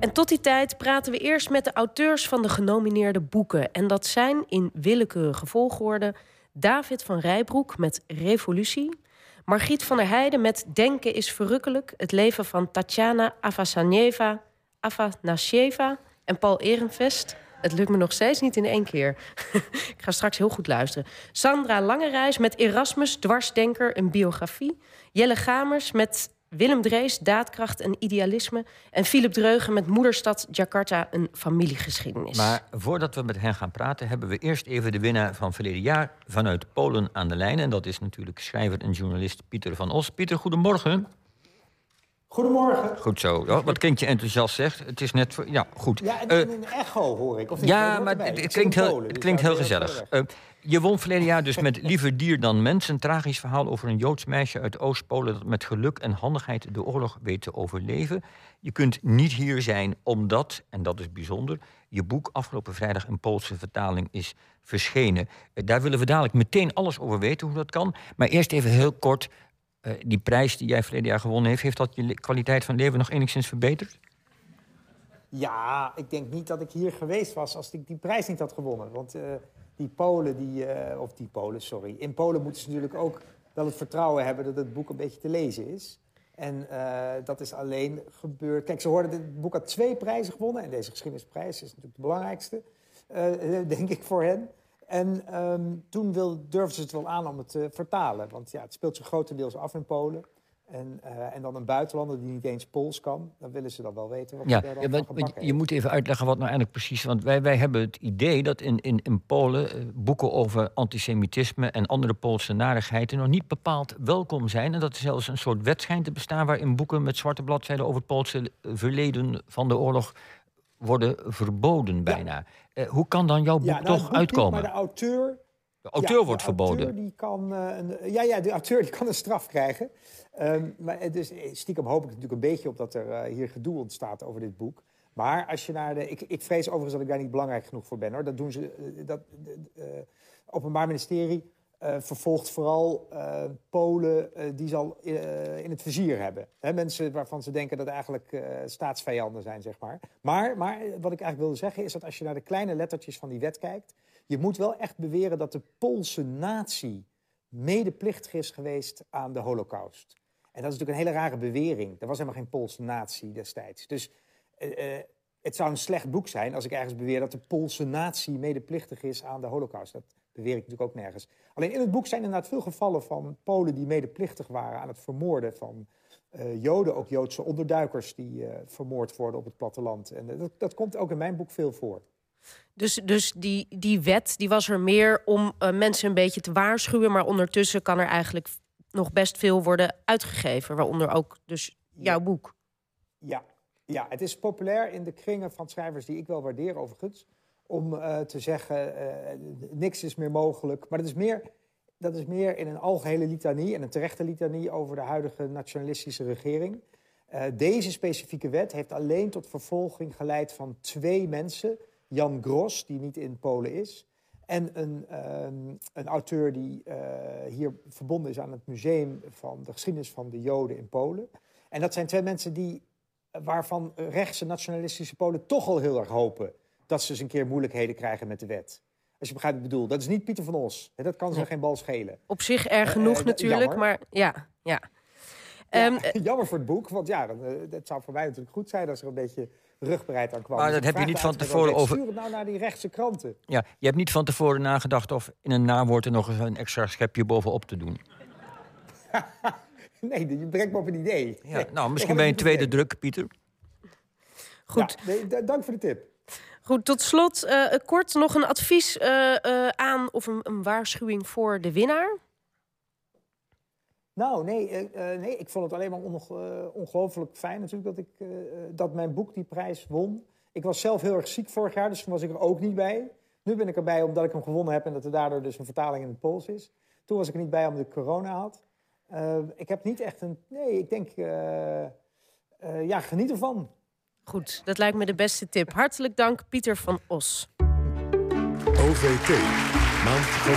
En tot die tijd praten we eerst met de auteurs van de genomineerde boeken. En dat zijn in willekeurige volgorde David van Rijbroek met Revolutie, Margriet van der Heijden met Denken is verrukkelijk, het leven van Tatjana Avasaneva, Afanasieva en Paul Ehrenvest. Het lukt me nog steeds niet in één keer. Ik ga straks heel goed luisteren. Sandra Langereis met Erasmus, dwarsdenker, een biografie. Jelle Gamers met Willem Drees, daadkracht en idealisme. En Philip Dreugen met Moederstad Jakarta, een familiegeschiedenis. Maar voordat we met hen gaan praten, hebben we eerst even de winnaar van verleden jaar vanuit Polen aan de lijn. En dat is natuurlijk schrijver en journalist Pieter van Os. Pieter, goedemorgen. Goedemorgen. Goed zo. Ja, wat klinkt je enthousiast zegt. Het is net voor. Ja, goed. Ja, en uh, een echo hoor ik. Of ja, maar het, het, klinkt heel, het klinkt heel gezellig. Uh, je won verleden jaar dus met Liever dier dan mens. Een tragisch verhaal over een Joods meisje uit Oost-Polen... dat met geluk en handigheid de oorlog weet te overleven. Je kunt niet hier zijn omdat, en dat is bijzonder... je boek afgelopen vrijdag in Poolse vertaling is verschenen. Uh, daar willen we dadelijk meteen alles over weten hoe dat kan. Maar eerst even heel kort... Uh, die prijs die jij verleden jaar gewonnen heeft... heeft dat je kwaliteit van leven nog enigszins verbeterd? Ja, ik denk niet dat ik hier geweest was als ik die prijs niet had gewonnen. Want uh, die Polen, die, uh, of die Polen, sorry. In Polen moeten ze natuurlijk ook wel het vertrouwen hebben dat het boek een beetje te lezen is. En dat is alleen gebeurd. Kijk, ze hoorden, het boek had twee prijzen gewonnen. En deze geschiedenisprijs is natuurlijk de belangrijkste, denk ik, voor hen. En um, toen wil, durfden ze het wel aan om het te vertalen. Want ja, het speelt zich grotendeels af in Polen. En, uh, en dan een buitenlander die niet eens Pools kan, dan willen ze dan wel weten wat ja, ja, Je moet even uitleggen wat nou eigenlijk precies... want wij, wij hebben het idee dat in, in, in Polen uh, boeken over antisemitisme... en andere Poolse narigheden nog niet bepaald welkom zijn. En dat er zelfs een soort wet schijnt te bestaan... waarin boeken met zwarte bladzijden over het Poolse verleden van de oorlog worden verboden bijna. Ja. Uh, hoe kan dan jouw boek ja, nou, toch boek uitkomen? Niet, maar de auteur... De auteur ja, wordt de verboden. Auteur die kan, uh, een, ja, ja, de auteur die kan een straf krijgen. Um, maar dus, stiekem hoop ik natuurlijk een beetje op dat er uh, hier gedoe ontstaat over dit boek. Maar als je naar de... Ik, ik vrees overigens dat ik daar niet belangrijk genoeg voor ben. hoor. Dat doen ze... Dat Openbaar Ministerie vervolgt vooral Polen die ze al in het vizier hebben. He, mensen waarvan ze denken dat eigenlijk staatsvijanden zijn, zeg maar. maar. Maar wat ik eigenlijk wilde zeggen is dat als je naar de kleine lettertjes van die wet kijkt... je moet wel echt beweren dat de Poolse natie medeplichtig is geweest aan de holocaust. En dat is natuurlijk een hele rare bewering. Er was helemaal geen Poolse natie destijds. Dus uh, uh, het zou een slecht boek zijn als ik ergens beweer dat de Poolse natie medeplichtig is aan de holocaust. Dat beweer ik natuurlijk ook nergens. Alleen in het boek zijn inderdaad veel gevallen van Polen die medeplichtig waren aan het vermoorden van uh, Joden, ook Joodse onderduikers die vermoord worden op het platteland. En dat, dat komt ook in mijn boek veel voor. Dus, dus die, die wet die was er meer om uh, mensen een beetje te waarschuwen, maar ondertussen kan er eigenlijk nog best veel worden uitgegeven, waaronder ook dus jouw ja. boek. Ja. ja, het is populair in de kringen van schrijvers die ik wel waardeer overigens, om uh, te zeggen uh, niks is meer mogelijk. Maar dat is meer, dat is meer in een algehele litanie en een terechte litanie over de huidige nationalistische regering. Uh, deze specifieke wet heeft alleen tot vervolging geleid van twee mensen. Jan Gros, die niet in Polen is, en een, um, een auteur die hier verbonden is aan het museum van de geschiedenis van de Joden in Polen. En dat zijn twee mensen die, waarvan rechtse nationalistische Polen toch al heel erg hopen dat ze eens een keer moeilijkheden krijgen met de wet. Als je begrijpt wat ik bedoel. Dat is niet Pieter van Os. Dat kan ze geen bal schelen. Op zich erg genoeg Eh, natuurlijk, jammer. maar ja, ja. Ja, Ehm, jammer voor het boek, want ja, dan, eh, het zou voor mij natuurlijk goed zijn als er een beetje rugbereid aan kwam. Maar Dus dat heb je niet van tevoren over- Stuur het nou naar die rechtse kranten. Ja, je hebt niet van tevoren nagedacht of in een nawoord er nog eens een extra schepje bovenop te doen. Nee, je brengt me op een idee. Ja, Nee, nou, misschien bij een tweede idee. druk, Pieter. goed. Ja, nee, dank voor de tip. Goed, tot slot eh, kort nog een advies eh, eh, aan of een, waarschuwing voor de winnaar. Nou, nee, nee, ik vond het alleen maar onge- ongelooflijk fijn natuurlijk dat, ik, dat mijn boek die prijs won. Ik was zelf heel erg ziek vorig jaar, dus toen was ik er ook niet bij. Nu ben ik erbij omdat ik hem gewonnen heb en dat er daardoor dus een vertaling in het Pools is. Toen was ik er niet bij omdat ik corona had. Ik heb niet echt een... Nee, ik denk... ja, geniet ervan. Goed, dat lijkt me de beste tip. Hartelijk dank, Pieter van Os. OVT. Maand van